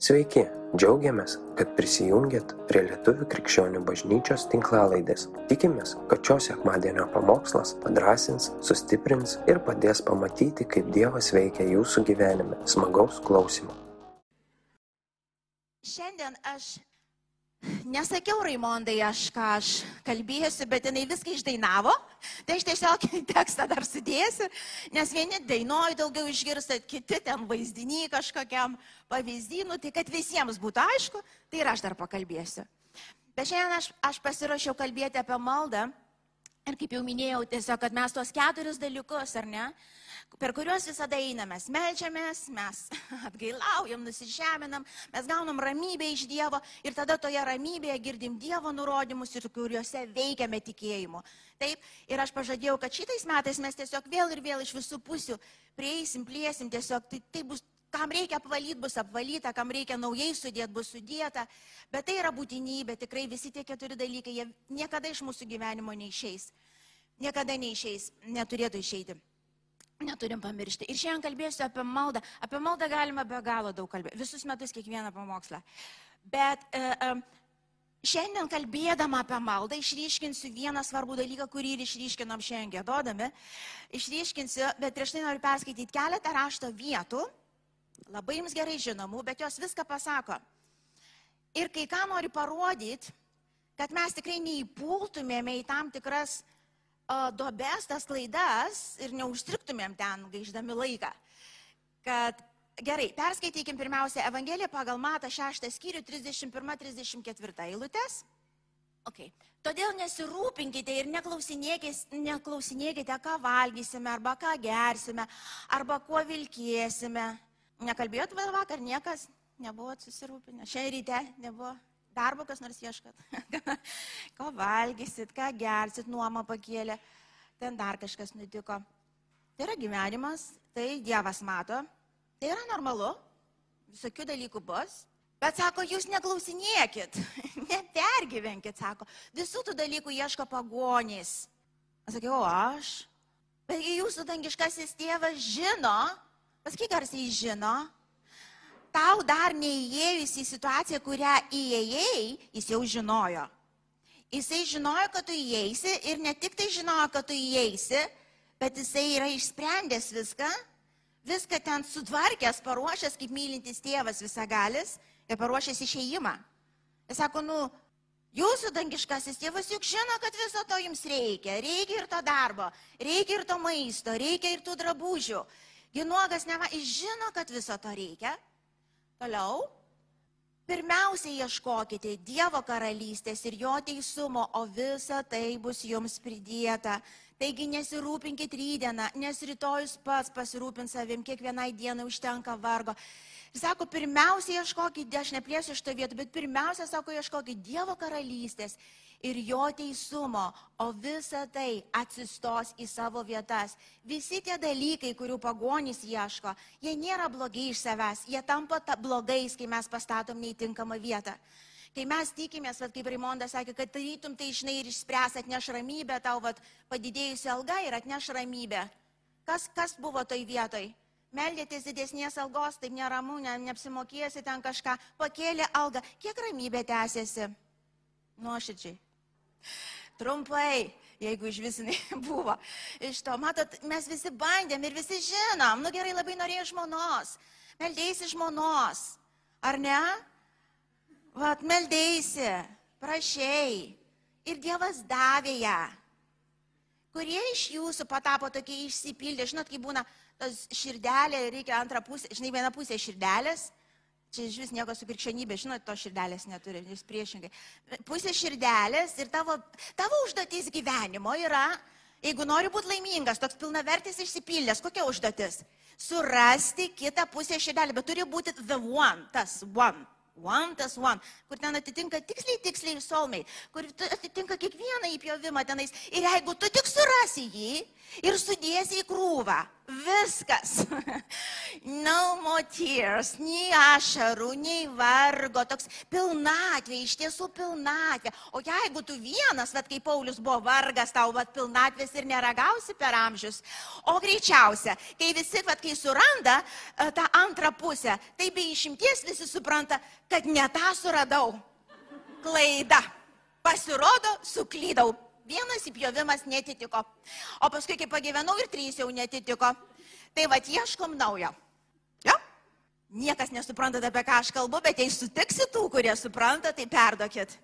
Sveiki, džiaugiamės, kad prisijungiat prie Lietuvių krikščionių bažnyčios tinklalaidės. Tikimės, kad šios sekmadienio pamokslas padrasins, sustiprins ir padės pamatyti, kaip Dievas veikia jūsų gyvenime. Smagaus klausimų. Šiandien aš nesakiau Raimondai, aš ką aš kalbėsiu, bet jinai viską išdainavo. Tai aš tiesiog tekstą dar sudėsiu, nes vieni dainuoja daugiau išgirstat, kiti ten vaizdiniai kažkokiam pavyzdynų, tai kad visiems būtų aišku, tai ir aš dar pakalbėsiu. Bet šiandien aš, aš pasirašiau kalbėti apie maldą ir kaip jau minėjau, tiesiog, kad mes tos keturis dalykus, ar ne, per kuriuos visada einame. Mes melčiamės, mes atgailaujam, nusižeminam, mes gaunam ramybę iš Dievo ir tada toje ramybėje girdim Dievo nurodymus ir kuriuose veikiame tikėjimu. Taip, ir aš pažadėjau, kad šitais metais mes tiesiog vėl ir vėl iš visų pusių prieisim, plėsim, tiesiog tai, tai bus kam reikia apvalyti, bus apvalyta, kam reikia naujai sudėti, bus sudėta. Bet tai yra būtinybė, tikrai visi tie keturi dalykai, jie niekada iš mūsų gyvenimo neišeis. Niekada neišeis, neturėtų išeiti. Neturim pamiršti. Ir šiandien kalbėsiu apie maldą. Apie maldą galima be galo daug kalbėti. Visus metus kiekvieną pamokslą. Bet e, e, šiandien kalbėdama apie maldą išryškinsiu vieną svarbų dalyką, kurį ir išryškinom šiandien gėdodami. Išryškinsiu, bet prieš tai noriu perskaityti keletą rašto vietų, labai jums gerai žinomų, bet jos viską pasako. Ir kai ką noriu parodyti, kad mes tikrai neįpultumėme į tam tikras dobes, tas klaidas ir neužstriktumėm ten gaiždami laiką. Kad gerai, perskaitykim pirmiausia Evangeliją pagal Matą 6 skyrių 31-34 eilutės. Okay. Todėl nesirūpinkite ir neklausinėkite, ką valgysime, arba ką gersime, arba kuo vilkėsime. Nekalbėjot vakar, niekas nebuvo susirūpinę. Šiandien ryte nebuvo darbo kas nors ieškat. ko valgysit, ką gersit, nuomą pakėlė, ten dar kažkas nutiko. Tai yra gyvenimas, tai Dievas mato, tai yra normalu, visokių dalykų bus. Bet sako, jūs neklausinėkit, nepergyvenkit, sako, visų tų dalykų ieško pagonys. Sakiau, aš? Bet jūsų dangiškasis tėvas žino, pasakyk, ar jis žino, tau dar neįėjus į situaciją, kurią įėjai, jis jau žinojo. Jisai žinojo, kad tu įeisi ir ne tik tai žinojo, kad tu įeisi, bet jisai yra išsprendęs viską, viską ten sutvarkęs, paruošęs kaip mylintis tėvas visagalis ir paruošęs išėjimą. Jis sako, nu, jūsų dangiškasis tėvas juk žino, kad viso to jums reikia. Reikia ir to darbo, reikia ir to maisto, reikia ir tų drabužių. Ginuogas nema, jis žino, kad viso to reikia. Toliau. Pirmiausia, ieškokite Dievo karalystės ir jo teisumo, o visa tai bus jums pridėta. Taigi nesirūpinkit rydieną, nes rytojus pats pasirūpins savim, kiekvienai dienai užtenka vargo. Ir sako, pirmiausia, ieškokit, aš neplėsiu iš to vietų, bet pirmiausia, sako, ieškokit Dievo karalystės ir jo teisumo, o visa tai atsistos į savo vietas. Visi tie dalykai, kurių pagonys ieško, jie nėra blogai iš savęs, jie tampa blogais, kai mes pastatom neįtinkamą vietą. Kai mes tikimės, vat, kaip Raimondas sakė, kad tarytum tai žinai ir išspręs, atneš ramybę, tau vat, padidėjusi alga ir atneš ramybę. Kas, kas buvo toj vietoj? Meldėtės didesnės algos, taip neramu, ne, neapsimokėsi ten kažką, pakėlė algą. Kiek ramybė tęsiasi? Nuoširdžiai. Trumpai, jeigu iš vis buvo. Iš to, matot, mes visi bandėm ir visi žinom, nu gerai labai norėjai žmonos, meldėsi žmonos, ar ne? Vat, meldėsi, prašiai ir Dievas davė ją. Kurie iš jūsų patapo tokie išsipildė, žinot, kai būna širdelė, reikia antrą pusę, žinai, viena pusė širdelės, Čia iš vis nieko su krikščionybė, žinot, to širdelės neturi, jūs priešingai. Pusė širdelės ir tavo, tavo užduotis gyvenimo yra, jeigu nori būti laimingas, toks pilnavertis išsipildęs, kokia užduotis? Surasti kitą pusę širdelį, bet turi būti the one, tas one. One tas one, kur ten atitinka tiksliai, tiksliai solmai, kur atitinka kiekvieną įpjovimą tenais. Ir jeigu tu tik surasi jį ir sudėsi į krūvą, Viskas. No more tears, nei ašarų, nei vargo, toks pilnatvė, iš tiesų pilnatvė. O jeigu tu vienas, bet kaip Paulius buvo vargas, tau vat, pilnatvės ir neragausi per amžius. O greičiausia, kai visi, vat, kai suranda e, tą antrą pusę, tai be išimties visi supranta, kad ne tą suradau. Klaida. Pasirodo, suklydau vienas įpjovimas netitiko. O paskui, kai pagyvenau ir trys jau netitiko. Tai vad ieškom naujo. Jo? Niekas nesuprantate, apie ką aš kalbu, bet jei sutiksi tų, kurie supranta, tai perdokit.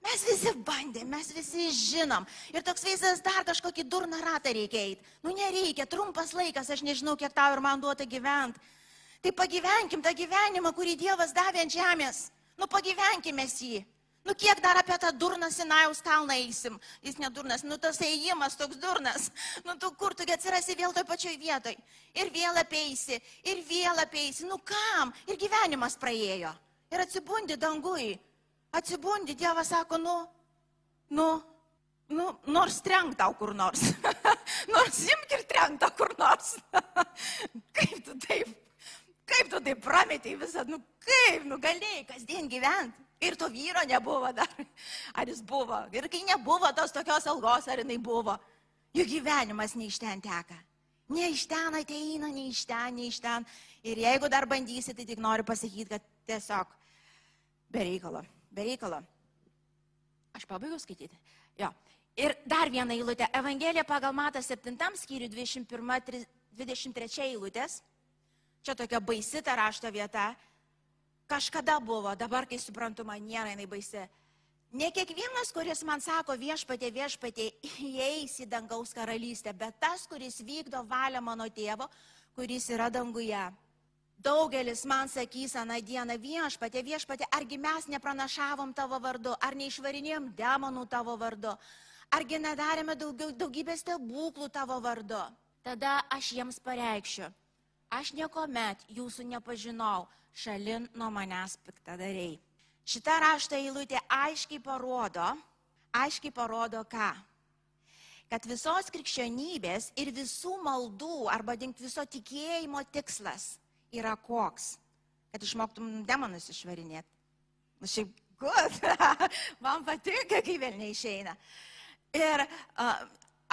Mes visi bandėm, mes visi žinom. Ir toks vaizdas dar kažkokį durną ratą reikia eiti. Nu nereikia, trumpas laikas, aš nežinau, kiek tau ir man duota gyventi. Tai pagyvenkim tą gyvenimą, kurį Dievas davė ant žemės. Nu pagyvenkime jį. Nu kiek dar apie tą durną Sinajaus kalną eisim? Jis nedurnas, nu tas ėjimas toks durnas. Nu tu kur tu atsirasi vėl toj pačioj vietoj. Ir vėl apeisi, ir vėl apeisi. Nu kam? Ir gyvenimas praėjo. Ir atsibundi dangui. Atsibundi, Dievas sako, nu, nu, nu, nors trenk tau kur nors. nors imk ir trenk tau kur nors. kaip tu taip, kaip tu taip prametėjai visą, nu kaip, nu galėjai kasdien gyventi. Ir to vyro nebuvo dar. Ar jis buvo? Ir kai nebuvo tos tokios algos, ar jinai buvo. Jų gyvenimas ne iš ten teka. Ne iš ten ateina, ne iš ten, ne iš ten. Ir jeigu dar bandysi, tai tik noriu pasakyti, kad tiesiog be reikalo, be reikalo. Aš pabaigiau skaityti. Jo. Ir dar viena eilutė. Evangelija pagal Matą 7 skyrių 21-23 eilutės. Čia tokia baisi ta rašto vieta. Kažkada buvo, dabar, kai suprantu, man nėra jinai baisi. Ne kiekvienas, kuris man sako viešpatė, viešpatė, įeis į dangaus karalystę, bet tas, kuris vykdo valią mano tėvo, kuris yra danguje. Daugelis man sakys aną dieną viešpatė, viešpatė, argi mes nepranašavom tavo vardu, ar neišvarinėjom demonų tavo vardu, argi nedarėme daugiau, daugybės stebuklų tavo vardu. Tada aš jiems pareikščiu, aš niekuomet jūsų nepažinau šalin nuo manęs piktadariai. Šita rašto eilutė aiškiai parodo, aiškiai parodo ką? Kad visos krikščionybės ir visų maldų arba dink viso tikėjimo tikslas yra koks? Kad išmoktum demonus išvarinėti. Na nu, šiaip, good. Man patinka, kai vėl neišeina. Ir, uh,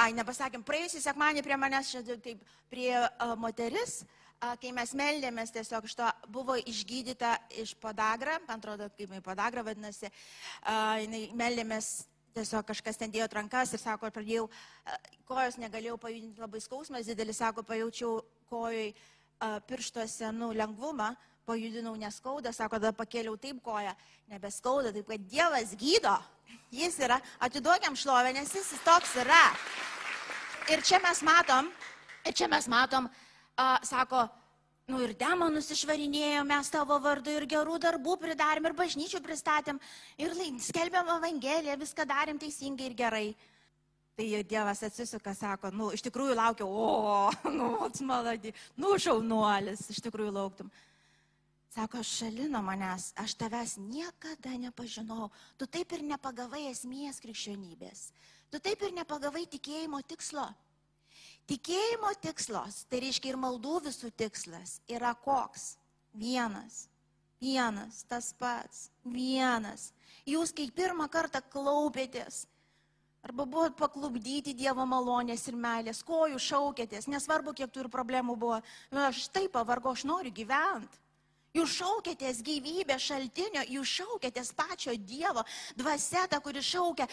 ai, nepasakėm, praėjusį sekmanį prie manęs, čia taip, prie uh, moteris, uh, kai mes meldėmės, tiesiog iš to buvo išgydyta iš podagra, man atrodo, kaip į podagrą vadinasi, jinai meldėmės, tiesiog kažkas ten dėjo rankas ir sako, pradėjau, kojos negalėjau pajudinti, labai skausmas didelis, sako, pajaučiau kojoj pirštuose, nu, lengvumą, pajudinau neskauda, sako, tada pakėliau taip koją, nebeskauda, taip kad Dievas gydo, jis yra, atiduokiam šlovę, nes jis toks yra. Ir čia mes matom, ir čia mes matom, uh, a, sako, nu ir demonus išvarinėjom mes tavo vardu ir gerų darbų pridarėm ir bažnyčių pristatėm ir skelbėm Evangeliją, viską darėm teisingai ir gerai. Tai Dievas atsisuka, sako, nu, iš tikrųjų laukiau, o, nu, atsmaladi, nu, šaunuolis, iš tikrųjų lauktum. Sako, šalino manęs, aš tavęs niekada nepažinau, tu taip ir nepagavai esmės krikščionybės, tu taip ir nepagavai tikėjimo tikslo. Tikėjimo tikslas, tai reiškia ir maldų visų tikslas, yra koks? Vienas. Vienas, tas pats. Vienas. Jūs, kai pirmą kartą klaupėtės, arba buvot paklubdyti Dievo malonės ir meilės, ko jūs šaukėtės, nesvarbu, kiek ir problemų buvo, aš taip pavargo, aš noriu gyventi. Jūs šaukėtės gyvybės šaltinio, jūs šaukėtės pačio Dievo, dvasia, ta, kuri šaukia,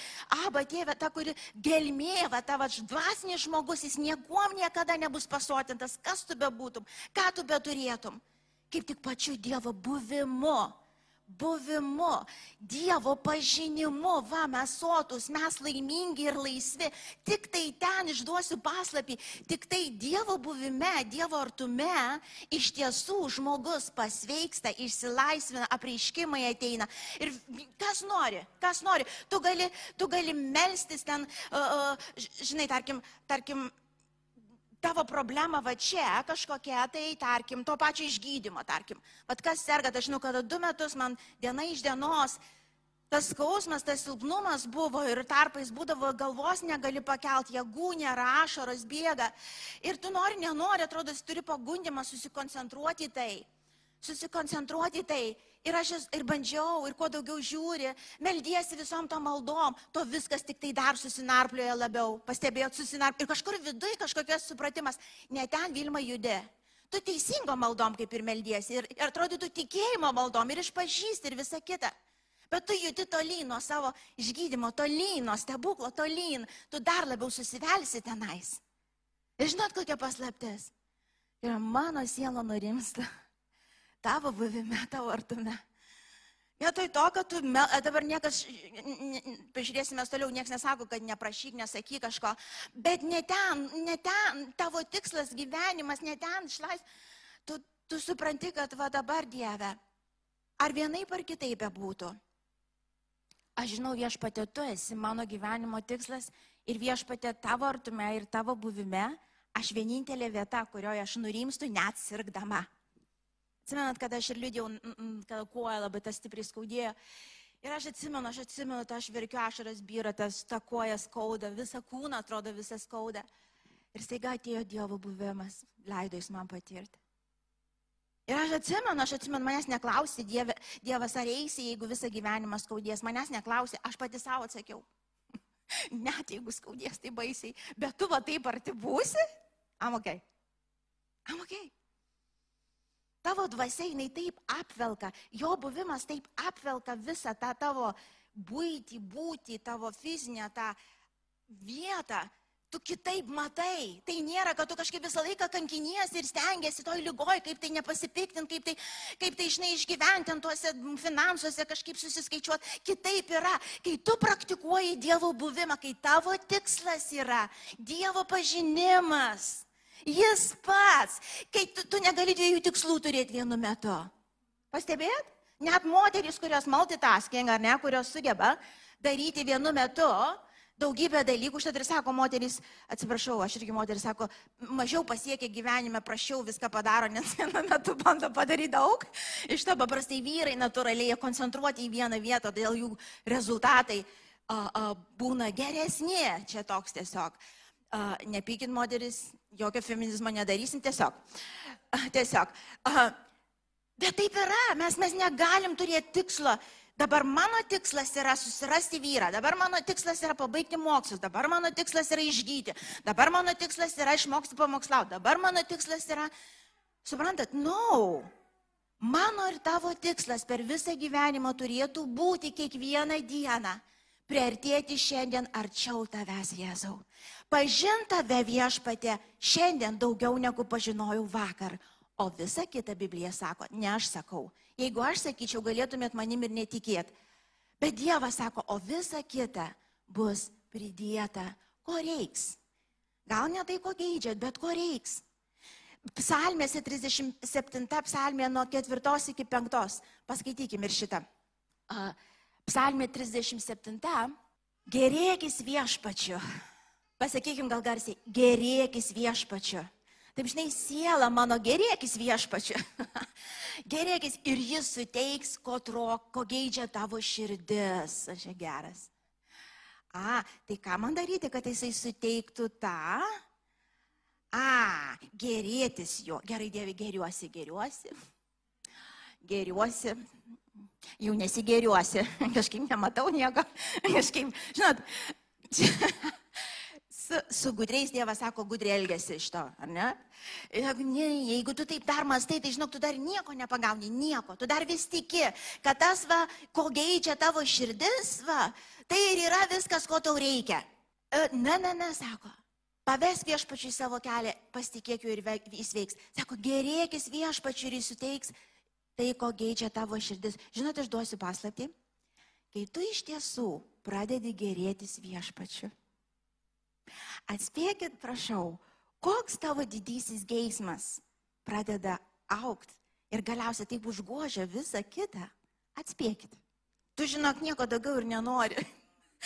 aba tėvė, ta, kuri gelmėva, tavo dvasinis žmogus, jis niekuom niekada nebus pasotintas, kas tu bebūtum, ką tu beturėtum, kaip tik pačiu Dievo buvimu buvimu, Dievo pažinimu, va, mes sotus, mes laimingi ir laisvi. Tik tai ten išduosiu paslapį, tik tai Dievo buvime, Dievo artume iš tiesų žmogus pasveiksta, išsilaisvina, apreiškimai ateina. Ir kas nori, kas nori, tu gali, tu gali melstis ten, uh, uh, žinai, tarkim, tarkim, tavo problema va čia kažkokia, tai tarkim, to pačio išgydymo, tarkim. Vat kas serga, tai žinau, kad du metus man diena iš dienos tas skausmas, tas silpnumas buvo ir tarpais būdavo galvos negali pakelti, jėgų nėra, ašaros bėga. Ir tu nori, nenori, atrodo, turi pagundimą susikoncentruoti tai. Susikoncentruoti tai. Ir aš ir bandžiau, ir kuo daugiau žiūri, meldiesi visom tom maldom, to viskas tik tai dar susinarplioja labiau. Pastebėjot, susinarplioja. Ir kažkur viduje kažkokias supratimas, ne ten Vilma judė. Tu teisingo maldom kaip ir meldiesi. Ir, ir atrodytų tikėjimo maldom, ir išpažįsti, ir visa kita. Bet tu judi tolyn nuo savo išgydymo, tolyn nuo stebuklo, tolyn, tu dar labiau susivelsi tenais. Ir žinot, kokia paslaptis? Ir mano siela nurimsta tavo buvime, tavo artume. Vietoj to, kad tu, dabar niekas, pažiūrėsime toliau, niekas nesako, kad neprašyk, nesakyk kažko, bet ne ten, ne ten, tavo tikslas gyvenimas, ne ten išlais, tu, tu supranti, kad va dabar Dieve, ar vienaip ar kitaip bebūtų, Aš žinau viešpatė, tu esi mano gyvenimo tikslas ir viešpatė tavo artume ir tavo buvime, aš vienintelė vieta, kurioje aš nurimstu net sirgdama. Atsimenat, kad aš ir liūdėjau, kad koja labai tas stipriai skaudėjo. Ir aš atsimenu, aš atsimenu, tai aš verkiu ašaras byra, tas ta koja skauda, visą kūną atrodo visą skauda. Ir staiga atėjo Dievo buvimas, leido jis man patirti. Ir aš atsimenu, aš atsimenu, manęs neklausė dieve, Dievas, ar eisi, jeigu visą gyvenimą skaudės. Manęs neklausė, aš pati savo atsakiau. Net jeigu skaudės, tai baisiai. Bet tu va taip arti būsi? Amokai. Amokai. Tavo dvasia jinai taip apvelka, jo buvimas taip apvelka visą tą tavo būti, būti, tavo fizinę tą vietą, tu kitaip matai. Tai nėra, kad tu kažkaip visą laiką kankiniesi ir stengiasi toj lygoj, kaip tai nepasipiktinti, kaip tai, kaip tai išnai išgyventi tuose finansuose, kažkaip susiskaičiuoti. Kitaip yra, kai tu praktikuoji Dievo buvimą, kai tavo tikslas yra Dievo pažinimas. Jis pats, kai tu, tu negali dviejų tikslų turėti vienu metu. Pastebėt? Net moteris, kurios multitasking ar ne, kurios sugeba daryti vienu metu, daugybę dalykų, štai ir sako moteris, atsiprašau, aš irgi moteris sako, mažiau pasiekia gyvenime, prašiau viską padaro, nes vienu metu bando padaryti daug. Iš to paprastai vyrai natūraliai koncentruoti į vieną vietą, todėl jų rezultatai a, a, būna geresni. Čia toks tiesiog. A, nepykit moteris, jokio feminizmo nedarysim, tiesiog. Tiesiog. Bet taip yra, mes, mes negalim turėti tikslo Dabar mano tikslas yra susirasti vyrą, dabar mano tikslas yra pabaigti mokslus, dabar mano tikslas yra išgyti, dabar mano tikslas yra išmokti pamokslauti, dabar mano tikslas yra, suprantat, no. Mano ir tavo tikslas per visą gyvenimą turėtų būti kiekvieną dieną priartėti šiandien arčiau tavęs, Jėzau. Pažinti tave viešpatė šiandien daugiau negu pažinojau vakar, o visa kita Biblija sako, ne aš sakau, Jeigu aš sakyčiau, galėtumėt manim ir netikėti. Bet Dievas sako, o visa kita bus pridėta, ko reiks. Gal ne tai, ko geidžiat, bet ko reiks. Psalmėse 37 psalmė nuo 4 iki 5. Paskaitykime ir šitą. Psalmė 37. Gerėkis viešpačiu. Pasakykim gal garsiai, gerėkis viešpačiu. Taip žinai, siela mano gerėkis viešpačiu. gerėkis ir jis suteiks, ko trok, ko geidžia tavo širdis. Aš čia geras. A, tai ką man daryti, kad jisai suteiktų tą? A, gerėtis jo. Gerai, Dievi, geriuosi, geriuosi. Geriuosi. Jau nesigeriuosi. Kažkaip nematau nieko. Kažkaip, žinot, su, su gudriais Dievas sako, gudriai elgesi iš to, ar ne? ne? Jeigu tu taip dar mastai, tai žinok, tu dar nieko nepagauni, nieko. Tu dar vis tiki, kad tas, va, ko geidžia tavo širdis, va, tai ir yra viskas, ko tau reikia. E, ne, ne, ne, sako. Pavesk viešpačiui savo kelią, pasitikėk juo ir jis veiks. Sako, gerėkis viešpačiui ir jis suteiks tai, ko geidžia tavo širdis. Žinot, aš duosiu paslapti. Kai tu iš tiesų pradedi gerėtis viešpačiu, Atspėkit, prašau, koks tavo didysis geismas pradeda aukti ir galiausiai taip užgožia visą kitą. Atspėkit. Tu žinok, nieko daugiau ir nenori.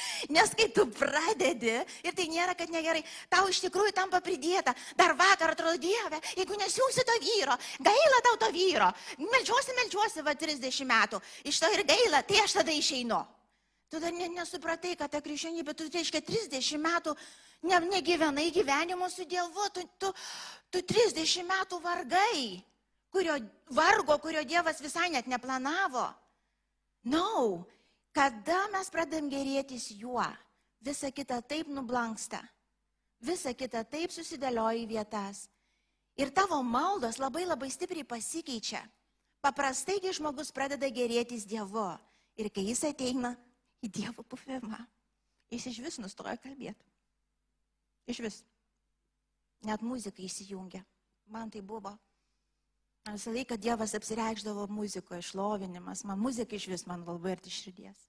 Nes kai tu pradedi, ir tai nėra, kad negerai, tau iš tikrųjų tampa pridėta, dar vakar atrodo Dieve, jeigu nesiūsi to vyro, gaila tau to vyro, melčiuosi, melčiuosi, va 30 metų, iš to ir gaila, tai aš tada išeinu. Tu dar nesupratai, kad ta krikščionybė, tu reiškia 30 metų ne, negyvenai gyvenimo su Dievu, tu, tu, tu 30 metų vargai, kurio, vargo, kurio Dievas visai net neplanavo. Na, no. Kada mes pradam gerėtis juo, visa kita taip nublanksta, visa kita taip susidėlioja į vietas. Ir tavo maldos labai labai stipriai pasikeičia. Paprastai, kai žmogus pradeda gerėtis Dievu ir kai jis ateina į Dievo buvimą, jis iš vis nustoja kalbėti. Iš vis. Net muzika įsijungia. Man tai buvo. Visą laiką Dievas apsireikždavo muzikoje, išlovinimas. Man muzika iš vis man labai arti širdies.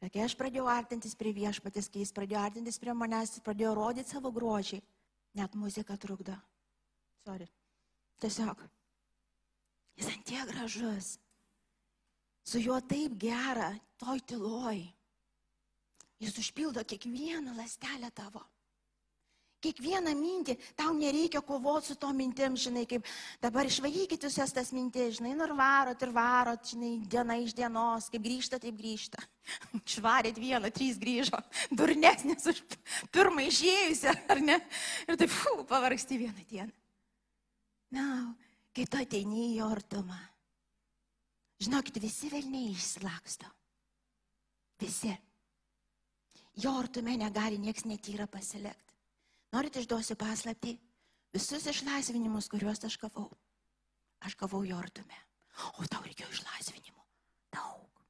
Bet kai aš pradėjau artintis prie viešpatės, kai jis pradėjo artintis prie manęs, jis pradėjo rodyti savo grožį, net muzika trukdo. Sorry. Tiesiog. Jis ant tiek gražus. Su juo taip gera, toj tyloj. Jis užpildo kiekvieną lastelę tavo. Kiekvieną mintį, tau nereikia kovoti su to mintim, žinai, kaip dabar išvaikit visas tas mintis, žinai, nu ir varot, ir varot, žinai, diena iš dienos, kaip grįžta, taip grįžta. Švarėt vieną, trys grįžo, durnesnis už pirmą išėjusią, ar ne? Ir taip, fū, pavargsti vieną dieną. Na, kai tu ateini į ortumą, žinokit, visi velniai išslaksto. Visi. Jo ortume negali nieks netyra pasilikti. Norit išduosiu paslapti? Visus išlaisvinimus, kuriuos aš gavau, aš gavau jortume. O tau reikėjo išlaisvinimų. Daug.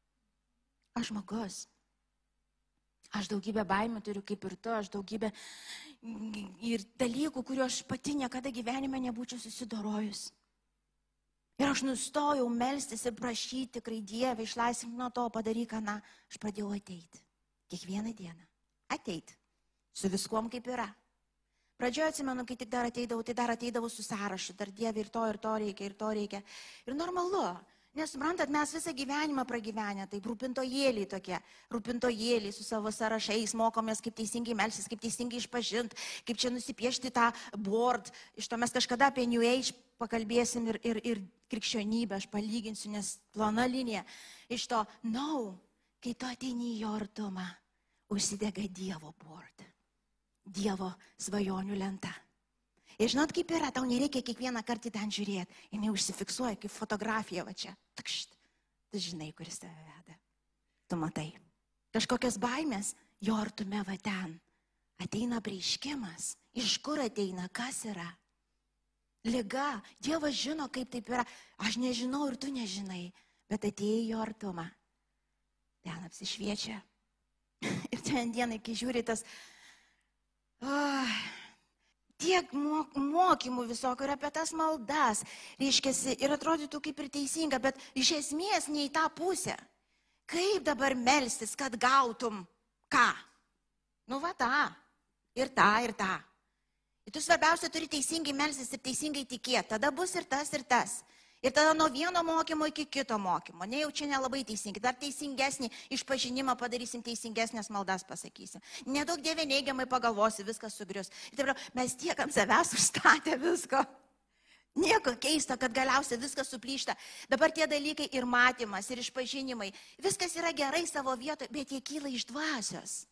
Aš žmogus. Aš daugybę baimių turiu kaip ir tu, aš daugybę ir dalykų, kuriuo aš pati niekada gyvenime nebūčiau susidorojus. Ir aš nustojau melstis ir prašyti tikrai Dievę, išlaisvink nuo to, padaryk, ką, aš pradėjau ateiti. Kiekvieną dieną. Ateiti. Su viskuom kaip yra. Pradžioje atsimenu, kai tik dar ateidavau, tai dar ateidavau su sąrašu, dar Dieve ir to, ir to reikia, ir to reikia. Ir normalu, nes suprantat, mes visą gyvenimą pragyvenę, tai rūpintojėliai tokie, rūpintojėliai su savo sąrašais, mokomės, kaip teisingai melsis, kaip teisingai išpažinti, kaip čia nusipiešti tą board. Iš to mes kažkada apie New Age pakalbėsim ir, ir, ir krikščionybę, aš palyginsiu, nes plona linija. Iš to, na, no, kai tu ateini į jo artumą, užsidega Dievo board. Dievo svajonių lenta. Ir žinot, kaip yra, tau nereikia kiekvieną kartą ten žiūrėti. Jis užsifiksuoja kaip fotografija va čia. Takšt. Tu žinai, kuris tave veda. Tu matai. Kažkokios baimės, jo artume va ten. Ateina prieiškimas. Iš kur ateina, kas yra. Liga. Dievas žino, kaip taip yra. Aš nežinau ir tu nežinai. Bet atėjai jo artumą. Ten apsišviečia. Ir šiandienai, kai žiūri tas Oh, tiek mokymų visokių ir apie tas maldas, reiškia, ir atrodytų kaip ir teisinga, bet iš esmės ne į tą pusę. Kaip dabar melstis, kad gautum ką? Nu va tą, ir tą, ir tą. Ir tu svarbiausia turi teisingai melstis ir teisingai tikėti, tada bus ir tas, ir tas. Ir tada nuo vieno mokymo iki kito mokymo. Ne jau čia nelabai teisingai. Dar teisingesnį išpažinimą padarysim, teisingesnės maldas pasakysim. Nedaug dievė neigiamai pagalvosi, viskas sugrius. Ir taip, mes tiek ant savęs užstatę visko. Nieko keista, kad galiausiai viskas suplyšta. Dabar tie dalykai ir matymas, ir išpažinimai, viskas yra gerai savo vietoje, bet jie kyla iš dvasios.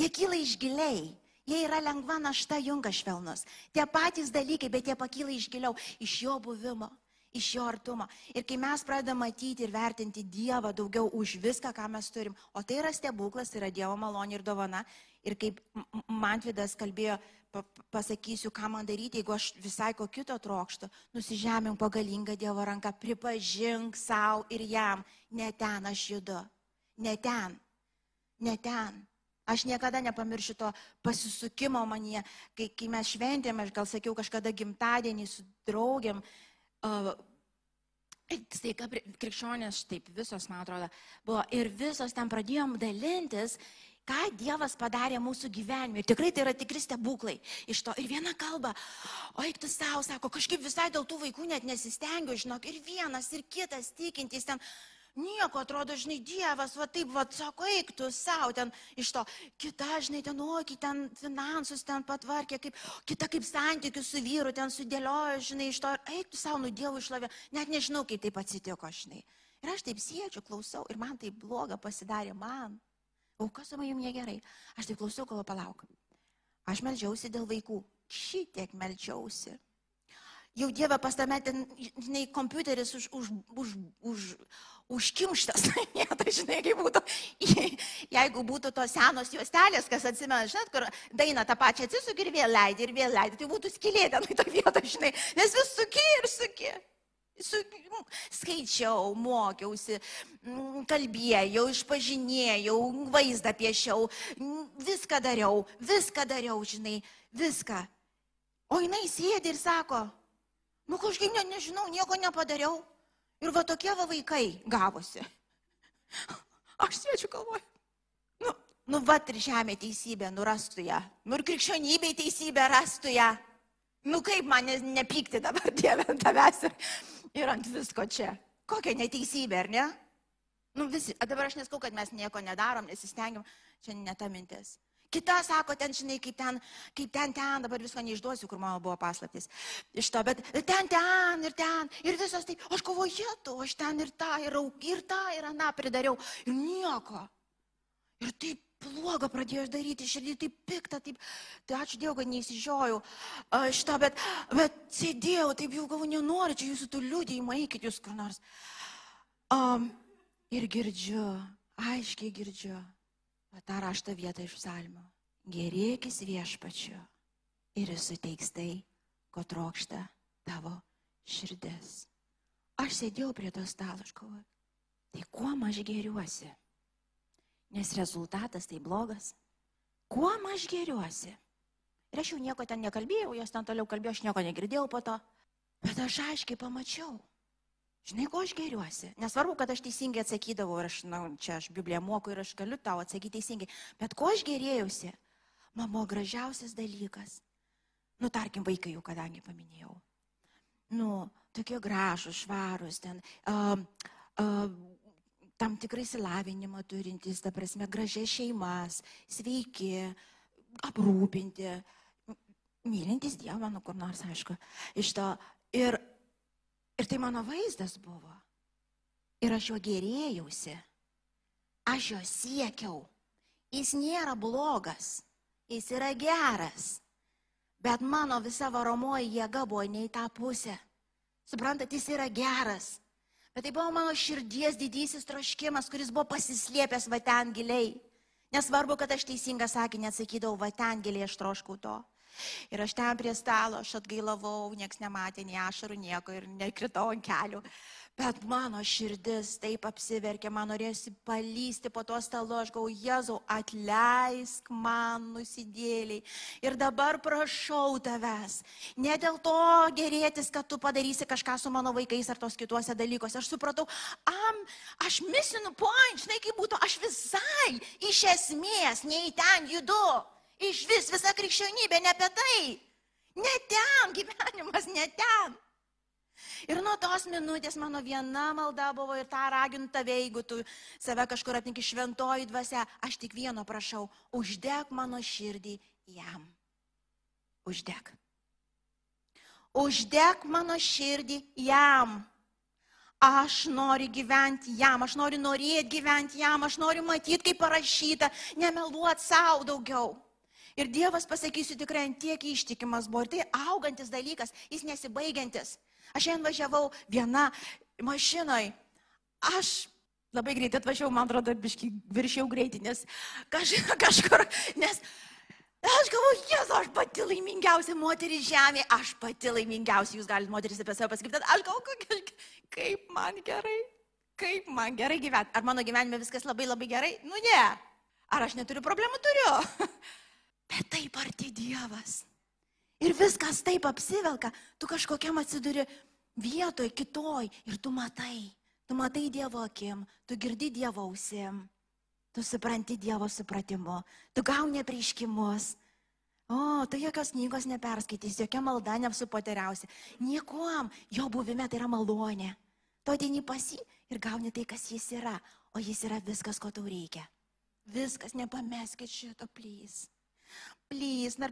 Jie kyla iš giliai. Jie yra lengva našta, jungas švelnus. Tie patys dalykai, bet jie pakyla iš giliau, iš jo buvimo iš jo artumo. Ir kai mes pradedame matyti ir vertinti Dievą daugiau už viską, ką mes turim, o tai yra stebuklas, tai yra Dievo malonė ir dovana. Ir kaip Mantvidas kalbėjo, pasakysiu, ką man daryti, jeigu aš visai ko kito trokštų, nusižemink pagalingą Dievo ranką, pripažink savo ir jam, ne ten aš judu, ne ten, ne ten. Aš niekada nepamiršiu to pasisukimo manie, kai, kai mes šventėme, aš gal sakiau kažkada gimtadienį su draugiam, Staiga krikščionės, taip visos, man atrodo, buvo ir visos ten pradėjom dalintis, ką Dievas padarė mūsų gyvenime. Ir tikrai tai yra tikri stebuklai iš to. Ir viena kalba, o eik tu savo, sako, kažkaip visai dėl tų vaikų net nesistengiu, žinok, ir vienas, ir kitas tikintys ten Nieko, atrodo, žinai, Dievas, va taip, va, sako, eik tu savo, ten iš to, kita, žinai, ten, oi, ten finansus ten patvarkė, kaip, kita kaip santykius su vyru ten sudėliojo, žinai, iš to, eik tu savo, nu Dievo išlavė, net nežinau, kaip taip atsitiko, žinai. Ir aš taip sėdžiu, klausau ir man tai bloga pasidarė man. O kas su manim negerai? Aš taip klausiau, kol palauk. Aš melžiausi dėl vaikų. Šitiek melžiausi. Jau Dieve pas tame ten, žinai, kompiuteris už, už, už, už, užkimštas, tai žinai, kaip būtų, jeigu būtų tos senos juostelės, kas atsimena, žinot, kur daina tą pačią atsisuk ir vėl leidai, ir vėl leidai, tai būtų skilė ten į tą vietą, žinai, nes vis suki ir suki. Su, skaičiau, mokiausi, kalbėjau, išpažinėjau, vaizdą piešiau, viską dariau, viską dariau, žinai, viską. O jinai sėdi ir sako, nu kažkaip ne, nežinau, nieko nepadariau. Ir va tokie va vaikai gavosi. Aš sėdžiu galvoju. Nu, nu va ir žemė teisybė, nurastų ją. Nu ir krikščionybė teisybė rastų ją. Nu kaip man nepykti dabar, Dieve, ant tavęs ir, ir ant visko čia. Kokia neteisybė, ar ne? Nu visi, dabar aš neskau, kad mes nieko nedarom, nesistengiam, čia ne ta mintis. Kita sako, ten, žinai, kaip ten, kaip ten, ten, dabar visko neišduosiu, kur mano buvo paslaptis. Iš to, bet ten, ten ir ten, ir visos taip, aš kovoju, tu, aš ten ir tą, ir, ir tą, ir aną pridariau, ir nieko. Ir taip bloga pradėjo daryti, širdį taip piktą, taip, tai ačiū Dievui, kad neįsižiojau šitą, bet, bet sėdėjau, taip jau galvoju, nenoriu, čia jūsų tų liūdėjimą, eikit jūs kur nors. Um, ir girdžiu, aiškiai girdžiu, va tą raštą vietą iš psalmio. Gerėkis viešpačiu ir jis suteiks tai, ko trokšta tavo širdis. Aš sėdėjau prie to stalo, aš galvoju, tai kuo aš geriuosi? Nes rezultatas tai blogas. Kuo aš geriuosi? Ir aš jau nieko ten nekalbėjau, jos ten toliau kalbėjo, aš nieko negirdėjau po to. Bet aš aiškiai pamačiau, Žinai, ko aš geriuosi? Nesvarbu, kad aš teisingai atsakydavau ir aš, na, čia aš Bibliją moku ir aš galiu tau atsakyti teisingai. Bet ko aš gerėjausi? Buvo gražiausias dalykas. Nu, tarkim, vaikai jau kadangi paminėjau. Nu, tokie gražus, švarus, ten, uh, uh, tam tikrai įsilavinimą turintys, ta prasme, gražias šeimas, sveiki, aprūpinti, mylintis Dievą, nu kur nors, aišku, iš to. Ir Ir tai mano vaizdas buvo. Ir aš jo gerėjausi. Aš jo siekiau. Jis nėra blogas. Jis yra geras. Bet mano visa varomoji jėga buvo ne į tą pusę. Suprantat, jis yra geras. Bet tai buvo mano širdies didysis troškimas, kuris buvo pasislėpęs va ten giliai. Nesvarbu, kad aš teisingą sakinį atsakydavau, va ten giliai aš troškau to. Ir aš ten prie stalo, aš atgailavau, nieks nematė, nei ašarų, nieko ir nekritau ant kelių. Bet mano širdis taip apsiverkė, man norėsi palysti po to stalo, aš gau, Jėzau, atleisk man nusidėliai. Ir dabar prašau tavęs, ne dėl to gerėtis, kad tu padarysi kažką su mano vaikais ar tos kituose dalykuose. Aš supratau, am, aš misinu point, žinai kaip būtų, aš visai iš esmės nei ten judu. Iš vis visa krikščionybė ne apie tai. Ne ten, gyvenimas ne ten. Ir nuo tos minutės mano viena malda buvo ir tą raginu tave, jeigu tu save kažkur apninki šventoji dvasia, aš tik vieno prašau, uždeg mano širdį jam. Uždeg. Uždeg mano širdį jam. Aš noriu gyventi jam, aš noriu norėti gyventi jam, aš noriu matyti, kaip parašyta, nemeluoti savo daugiau. Ir Dievas, pasakysiu tikrai, tiek ištikimas buvo. Ir tai augantis dalykas, jis nesibaigiantis. Aš šiandien važiavau viena mašinoje. Aš labai greitai atvažiavau, man atrodo, biškai viršiau greitį, nes kaž, kažkur, nes aš galvoju, jesu, aš pati laimingiausia moteris žemėje, aš pati laimingiausia, jūs galite moteris apie save pasakyti, aš galvoju, kaip man gerai, kaip man gerai gyventi. Ar mano gyvenime viskas labai labai gerai? Nu ne. Ar aš neturiu problemų? Turiu. Bet taip arti Dievas. Ir viskas taip apsivelka, tu kažkokiam atsiduri vietoj, kitoj ir tu matai. Tu matai Dievo akim, tu girdi Dievo ausim, tu supranti Dievo supratimu, tu gauni prieškimus. O, tai jokios knygos neperskaitys, jokia malda nesupoteriausi. Niekuom, jo buvime tai yra malonė. Tu ateini pasi ir gauni tai, kas jis yra, o jis yra viskas, ko tau reikia. Viskas, nepameskit šito, plys. Plys, dar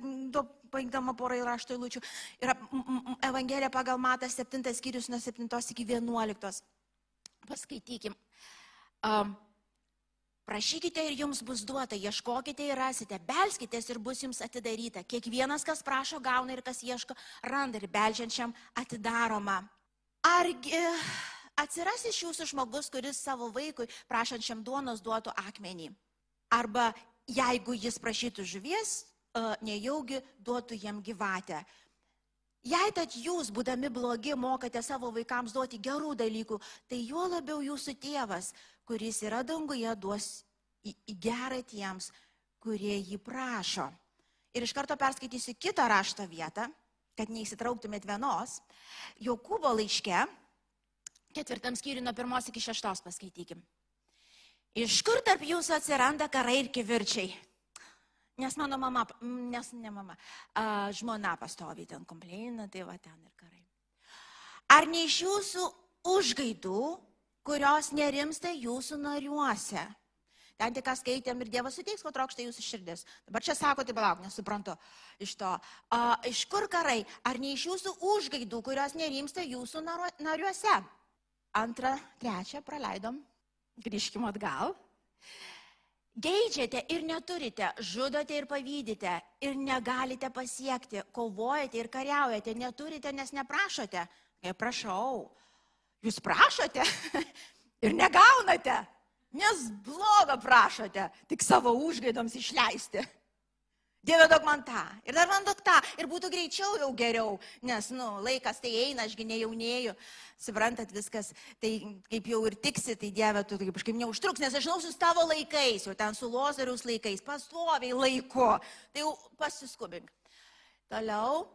baigdama porą įrašto įlučių. Yra Evangelija pagal Matą 7 skyrius nuo 7 iki 11. Paskaitykim. Um, 7 Prašykite ir jums bus duota, ieškokite ir rasite, belskitės ir bus jums atidaryta. Kiekvienas, kas prašo, gauna ir kas ieško, randa ir belžiančiam atidaroma. Argi atsiras iš jūsų žmogus, kuris savo vaikui prašančiam duonos duotų akmenį? Arba jeigu jis prašytų žuvies, e, nejaugi duotų jam gyvatę. Jei tad jūs, būdami blogi, mokate savo vaikams duoti gerų dalykų, tai juo labiau jūsų tėvas, kuris yra danguje, duos į, į gerą tiems, kurie jį prašo. Ir iš karto perskaitysiu kitą rašto vietą, kad neįsitrauktumėt vienos. Jokūbo laiške, ketvirtam skyriui nuo pirmos iki šeštos paskaitykim. Iš kur tarp jūsų atsiranda karai ir kivirčiai? Nes mano mama, nes ne mama, a, žmona pastovi ten kompleina, tai va ten ir karai. Ar ne iš jūsų užgaidų kurios nerimsta jūsų nariuose. Ten tik ką skaitėm ir Dievas suteiks, ko trokšta jūsų širdis. Dabar čia sako, tai palauk, nesuprantu iš to. A, iš kur karai? Ar ne iš jūsų užgaidų, kurios nerimsta jūsų nariuose? Antrą, trečią praleidom. Grįžkime atgal. Geidžiate ir neturite, žudote ir pavydite ir negalite pasiekti, kovojate ir kariaujate, neturite, nes neprašote. Kai prašau, Jūs prašote ir negaunate, nes blogą prašote, tik savo užgaidoms išleisti. Dieve daug man tą. Ir dar man daug tą. Ir būtų greičiau jau geriau. Nes, nu, laikas tai eina, ašgi nejaunėju. Suprantat, viskas, tai kaip jau ir tiksi, tai Dieve, tu kažkaip neužtruks, nes aš žinau su tavo laikais, jau ten su Lozariaus laikais, pastoviai laiku. Tai jau pasiskubink. Toliau,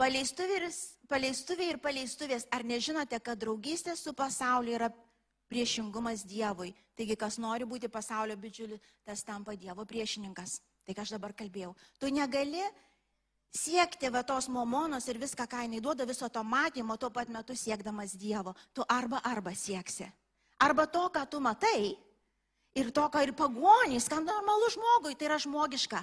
Paleistuviai ir paleistuvės, ar nežinote, kad draugystė su pasauliu yra priešingumas Dievui? Taigi, kas nori būti pasaulio bičiuliu, tas tampa Dievo priešininkas. Tai ką aš dabar kalbėjau. Tu negali siekti va tos momonos ir viską, ką jinai duoda, viso to matymo, tuo pat metu siekdamas Dievo. Tu arba arba sieksi. Arba to, ką tu matai, ir to, ką ir pagonys, ką normalu žmogui, tai yra žmogiška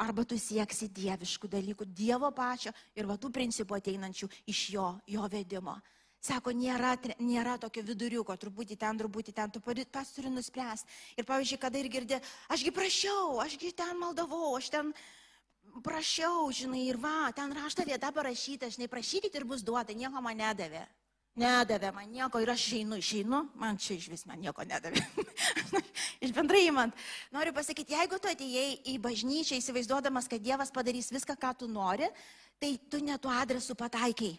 arba tu sieksi dieviškų dalykų, Dievo pačio ir va tų principų ateinančių iš jo, jo vedimo. Sako, nėra, nėra tokio viduriuko, truputį ten, truputį ten, tu pats turi nuspręsti. Ir pavyzdžiui, kada ir girdė, ašgi prašiau, ašgi ten maldavau, aš ten prašiau, žinai, ir va, ten rašta vieta parašyta, žinai, prašykit ir bus duota, nieko man nedavė. Nedavė man nieko ir aš išeinu, išeinu, man čia iš vis man nieko nedavė. iš bendrai įmant. Noriu pasakyti, jeigu tu atėjai į bažnyčią įsivaizduodamas, kad Dievas padarys viską, ką tu nori, tai tu netu adresu pataikiai.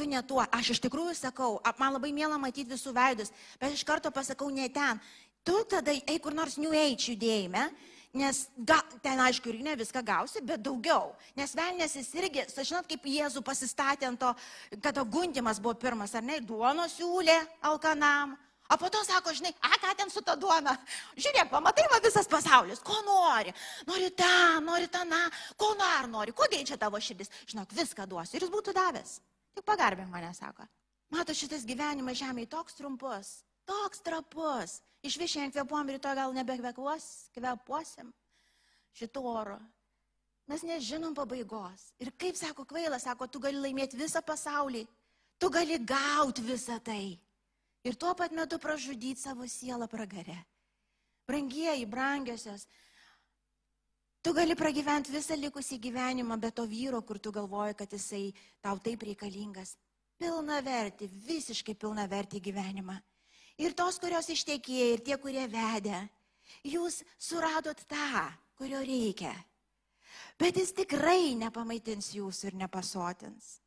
Tu ne tuo. Aš iš tikrųjų sakau, man labai mėla matyti visų veidus, bet iš karto pasakau ne ten. Tu tada eik kur nors New Age judėjime Nes ga, ten aišku ir ne viską gausi, bet daugiau. Nes velnės jis irgi, žinot, kaip Jėzų pasistatė ant to, kada gundimas buvo pirmas, ar ne, duono siūlė alkanam. O po to sako, žinai, a, ką ten su ta duona? Žiūrėk, pamatai, va visas pasaulis, ko nori. Nori tą, nori tą, na, ko dar nori, ko geičia tavo širdis. Žinok, viską duosiu ir jis būtų davęs. Tik pagarbink mane, sako. Mato, šitas gyvenimas žemėje toks trumpus, toks trapus. Iš vis šiandien kvepuom, rytoj gal nebekvepuos, kvepuosim šito oro. Mes nežinom pabaigos. Ir kaip sako kvailas, sako, tu gali laimėti visą pasaulį, tu gali gauti visą tai. Ir tuo pat metu pražudyti savo sielą pragare. Brangieji, brangiosios, tu gali pragyventi visą likusį gyvenimą be to vyro, kur tu galvoji, kad jisai tau taip reikalingas. Pilna verti, visiškai pilna verti gyvenimą ir tos, kurios ištekėjo, ir tie, kurie vedė. Jūs suradot tą, kurio reikia. Bet jis tikrai nepamaitins jūsų ir nepasotins.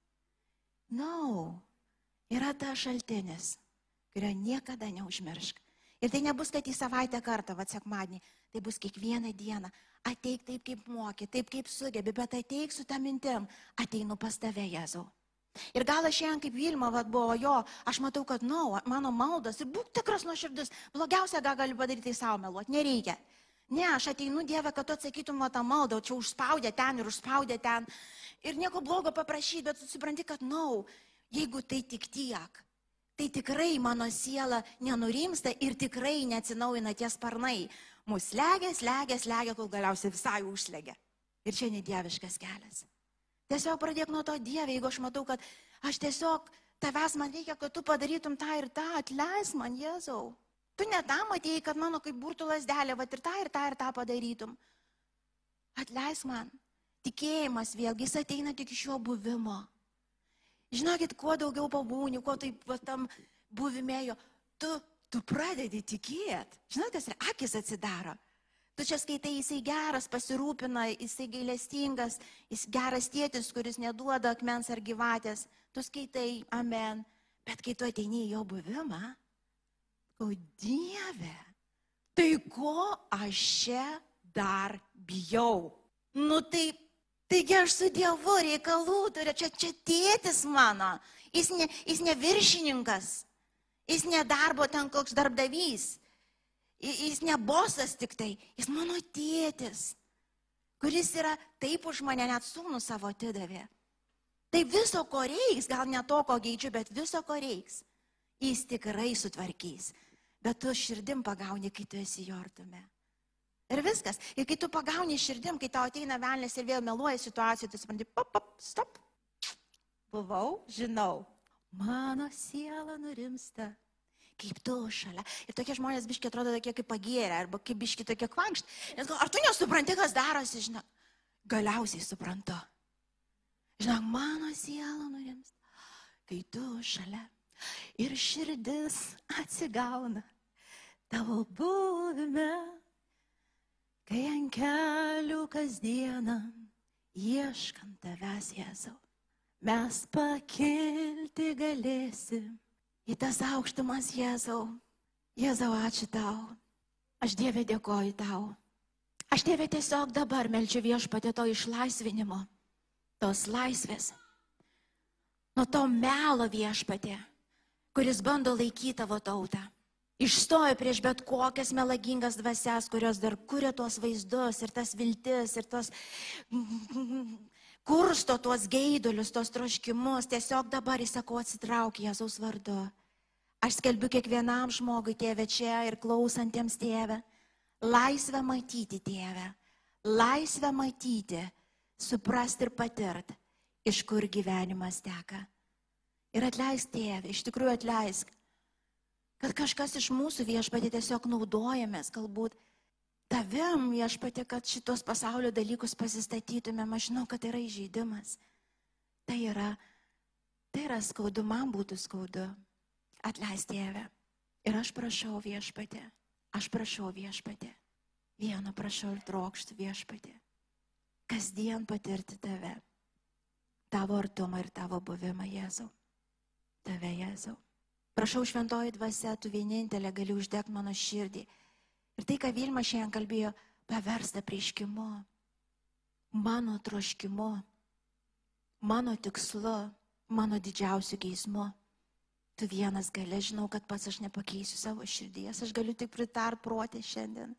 No, yra ta šaltinis, kurio niekada neužmiršk. Ir tai nebus, kad į savaitę kartą, va, sekmadienį, tai bus kiekvieną dieną. Ateik taip, kaip moki, taip, kaip sugebi, bet ateik su tą mintim, ateinu pas tave, Jėzau. Ir gal aš šiandien kaip Vilma, vad buvo jo, aš matau, kad, na, no, mano maldas ir būk tikras nuo širdis, blogiausia, ką galiu padaryti, tai savo meluoti, nereikia. Ne, aš ateinu Dievę, kad tu atsakytum tą maldą, čia užspaudė ten ir užspaudė ten. Ir nieko blogo paprašyti, bet supranti, kad, na, no, jeigu tai tik tiek, tai tikrai mano siela nenurimsta ir tikrai neatsinaujina tie sparnai. Mūsų slegia, slegia, slegia, kol galiausiai visai užslegia. Ir čia nedieviškas kelias. Tiesiog pradėk nuo to Dieve, jeigu aš matau, kad aš tiesiog tavęs man reikia, kad tu padarytum tą ir tą, atleis man, Jėzau. Tu ne tam atėjai, kad mano kaip burtų lasdelė, va ir tą, ir tą, ir tą padarytum. Atleis man. Tikėjimas vėlgi, jis ateina tik iš jo buvimo. Žinokit, kuo daugiau pabūni, kuo taip tam buvimėjo, tu, tu pradedi tikėti. Žinot, kas yra, akis atsidaro. Tu čia skaitai, jisai geras, pasirūpina, jisai gailestingas, jis geras tėtis, kuris neduoda akmens ar gyvatės. Tu skaitai, amen. Bet kai tu ateini į jo buvimą, o Dieve, tai ko aš čia dar bijau? Nu tai, taigi aš su Dievu reikalų turiu, čia, čia tėtis mano, jis ne, jis ne viršininkas, jis ne darbo ten koks darbdavys, jis ne bosas tik tai, jis mano tėtis, kuris yra taip už mane net sūnų savo atidavė. Tai viso, ko reiks, gal ne to, ko geidžiu, bet viso, ko reiks, jis tikrai sutvarkys. Bet tu širdim pagauni, kai tu esi jo artume. Ir viskas. Ir kai tu pagauni širdim, kai tau ateina velnės ir vėl meluoja situacijų, tu supranti, pop, pop, stop. Buvau, žinau. Mano siela nurimsta. Kaip tu šalia. Ir tokie žmonės biški atrodo tokie kaip pagėrę, arba kaip biški tokie kvankšt. Nes ar tu nesupranti, kas darosi, žinai? Galiausiai suprantu. Žinok, mano siela nurimsta, kai tu šalia ir širdis atsigauna tavo buvime, kai ant kelių kasdieną ieškant tavęs Jėzau, mes pakilti galėsim į tas aukštumas Jėzau. Jėzau, ačiū tau. Aš Dievė dėkoju tau. Aš Dievė tiesiog dabar melčiu viešpatė to išlaisvinimo tos laisvės, nuo to melo viešpatė, kuris bando laikyti tavo tautą. Išstojo prieš bet kokias melagingas dvasias, kurios dar kuria tuos vaizdus ir tas viltis ir tos kursto tuos geidulius, tuos troškimus. Tiesiog dabar įsakau atsitrauk Jėzaus vardu. Aš skelbiu kiekvienam žmogui, tėve, čia ir klausantiems tėve, laisvę matyti tėve, laisvę matyti suprasti ir patirt, iš kur gyvenimas teka. Ir atleisk tėvė, iš tikrųjų atleisk, kad kažkas iš mūsų viešpatė tiesiog naudojamės, galbūt tavim viešpatė, kad šitos pasaulio dalykus pasistatytumėm, aš žinau, kad tai yra įžeidimas. Tai yra, tai yra skaudu, man būtų skaudu. Atleisk tėvę. Ir aš prašau viešpatė, aš prašau viešpatė. Vieną prašau ir trokštų viešpatė kasdien patirti tave, tavo artumą ir tavo buvimą, Jėzau. Tave, Jėzau. Prašau, šventoji dvasia, tu vienintelė gali uždegti mano širdį. Ir tai, ką Vilma šiandien kalbėjo, paversta prieškimu, mano troškimu, mano tikslu, mano didžiausiu geismu. Tu vienas gali, žinau, kad pats aš nepakeisiu savo širdies, aš galiu tik pritart protė šiandien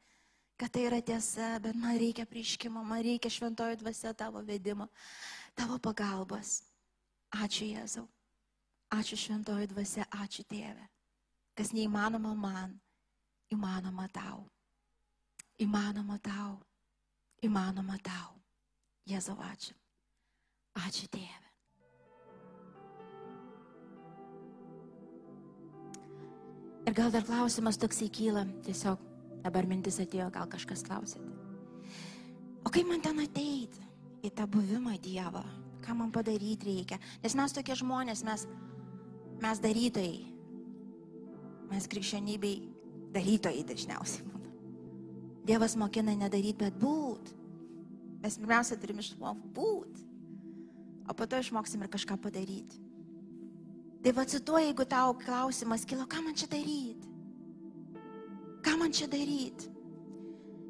kad tai yra tiesa, bet man reikia prieškimo, man reikia šventojo dvasia tavo vedimo, tavo pagalbos. Ačiū Jėzau. Ačiū šventojo dvasia, ačiū Tėve. Kas neįmanoma man, įmanoma tau. Įmanoma tau. Įmanoma tau. Jėzau, ačiū. Ačiū Tėve. Ir gal dar klausimas toksai kyla, tiesiog Dabar mintis atėjo, gal kažkas klausėte. O kaip man ten ateiti į tą buvimą Dievo? Ką man padaryti reikia? Nes mes tokie žmonės, mes, mes darytojai. Mes krikščionybei darytojai dažniausiai būna. Dievas mokina nedaryti, bet būt. Mes pirmiausia turim išmokti būt. O po to išmoksim ir kažką padaryti. Tai va cituoju, jeigu tau klausimas kilo, ką man čia daryti? Ką man čia daryti?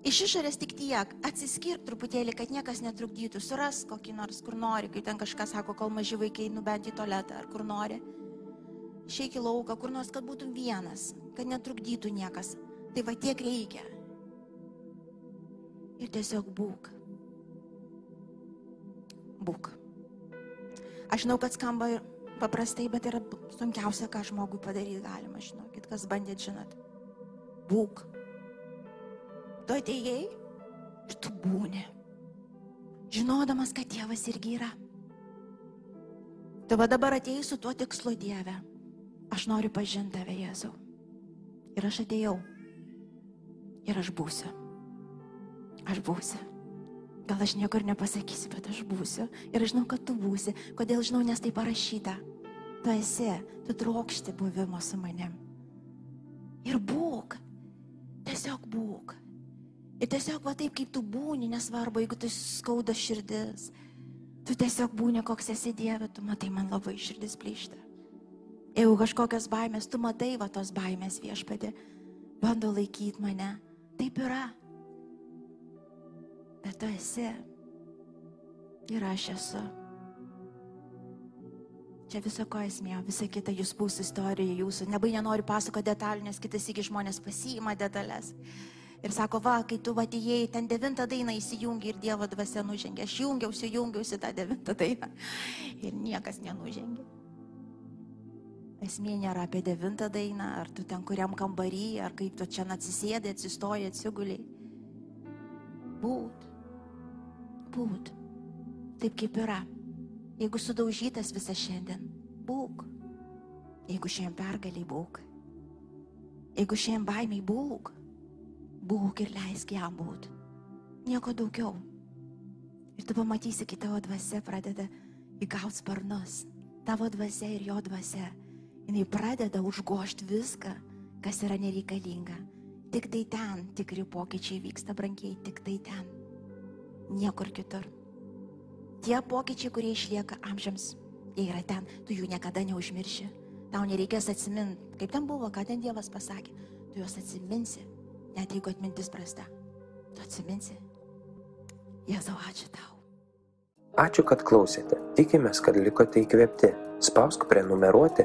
Iš išorės tik tiek, atsiskirk truputėlį, kad niekas netrukdytų, suras kokį nors, kur nori, kai ten kažkas sako, kol maži vaikai nubent į tualetą ar kur nori. Šeik į lauką, kur nors, kad būtum vienas, kad netrukdytų niekas. Tai va tiek reikia. Ir tiesiog būk. Būk. Aš žinau, kad skamba paprastai, bet yra sunkiausia, ką žmogui padaryti galima, žinokit, kas bandėt, žinot būk. Tu atėjai ir tu būni. Žinodamas, kad tėvas irgi yra. Tu va dabar atėjai su tuo tikslu Dieve. Aš noriu pažinti tave, Jėzau. Ir aš atėjau. Ir aš būsiu. Aš būsiu. Gal aš nieko ir nepasakysiu, bet aš būsiu. Ir aš žinau, kad tu būsi. Kodėl žinau, nes tai parašyta. Tu esi, tu trokšti buvimo su manim. Ir būk. Tiesiog būk. Ir tiesiog va taip, kaip tu būni, nesvarbu, jeigu tu skauda širdis. Tu tiesiog būni, koks esi Dieve, tu matai, man labai širdis plyšta. Jeigu kažkokios baimės, tu matai va tos baimės viešpadė, bando laikyti mane. Taip yra bet tu esi ir aš esu. Čia viso ko esmė, visa kita jūs bus istorija jūsų. Nebai nenoriu pasakoti detalių, nes kitas iki žmonės pasiima detalės. Ir sako, va, kai tu atėjai, ten devintą dainą įsijungi ir Dievo dvasia nužengė. Aš jungiausi, jungiausi tą devintą dainą. Ir niekas nenužengė. Esmė nėra apie devintą dainą, ar tu ten kuriam kambarį, ar kaip tu čia atsisėdai, atsistoji, atsiguliai. Būt būt taip, kaip yra. Jeigu sudaužytas visą šiandien, būk. Jeigu šiandien pergaliai, būk. Jeigu šiandien baimiai, būk. Būk ir leisk jam būti. Nieko daugiau. Ir tu pamatysi, kai tavo dvasia pradeda įgauti sparnus. Tavo dvasia ir jo dvasia. Jis pradeda užgošti viską, kas yra nereikalinga. Tik tai ten tikri pokyčiai vyksta, brangiai, tik tai ten niekur kitur. Tie pokyčiai, kurie išlieka amžiams, jie yra ten, tu jų niekada neužmirši. Tau nereikės atsiminti, kaip ten buvo, ką ten Dievas pasakė. Tu juos atsiminsi, net jeigu atmintis prasta. Tu atsiminsi. Jėzau, ačiū tau. Ačiū, kad klausėte. Tikimės, kad likote įkvėpti. Spausk prenumeruoti,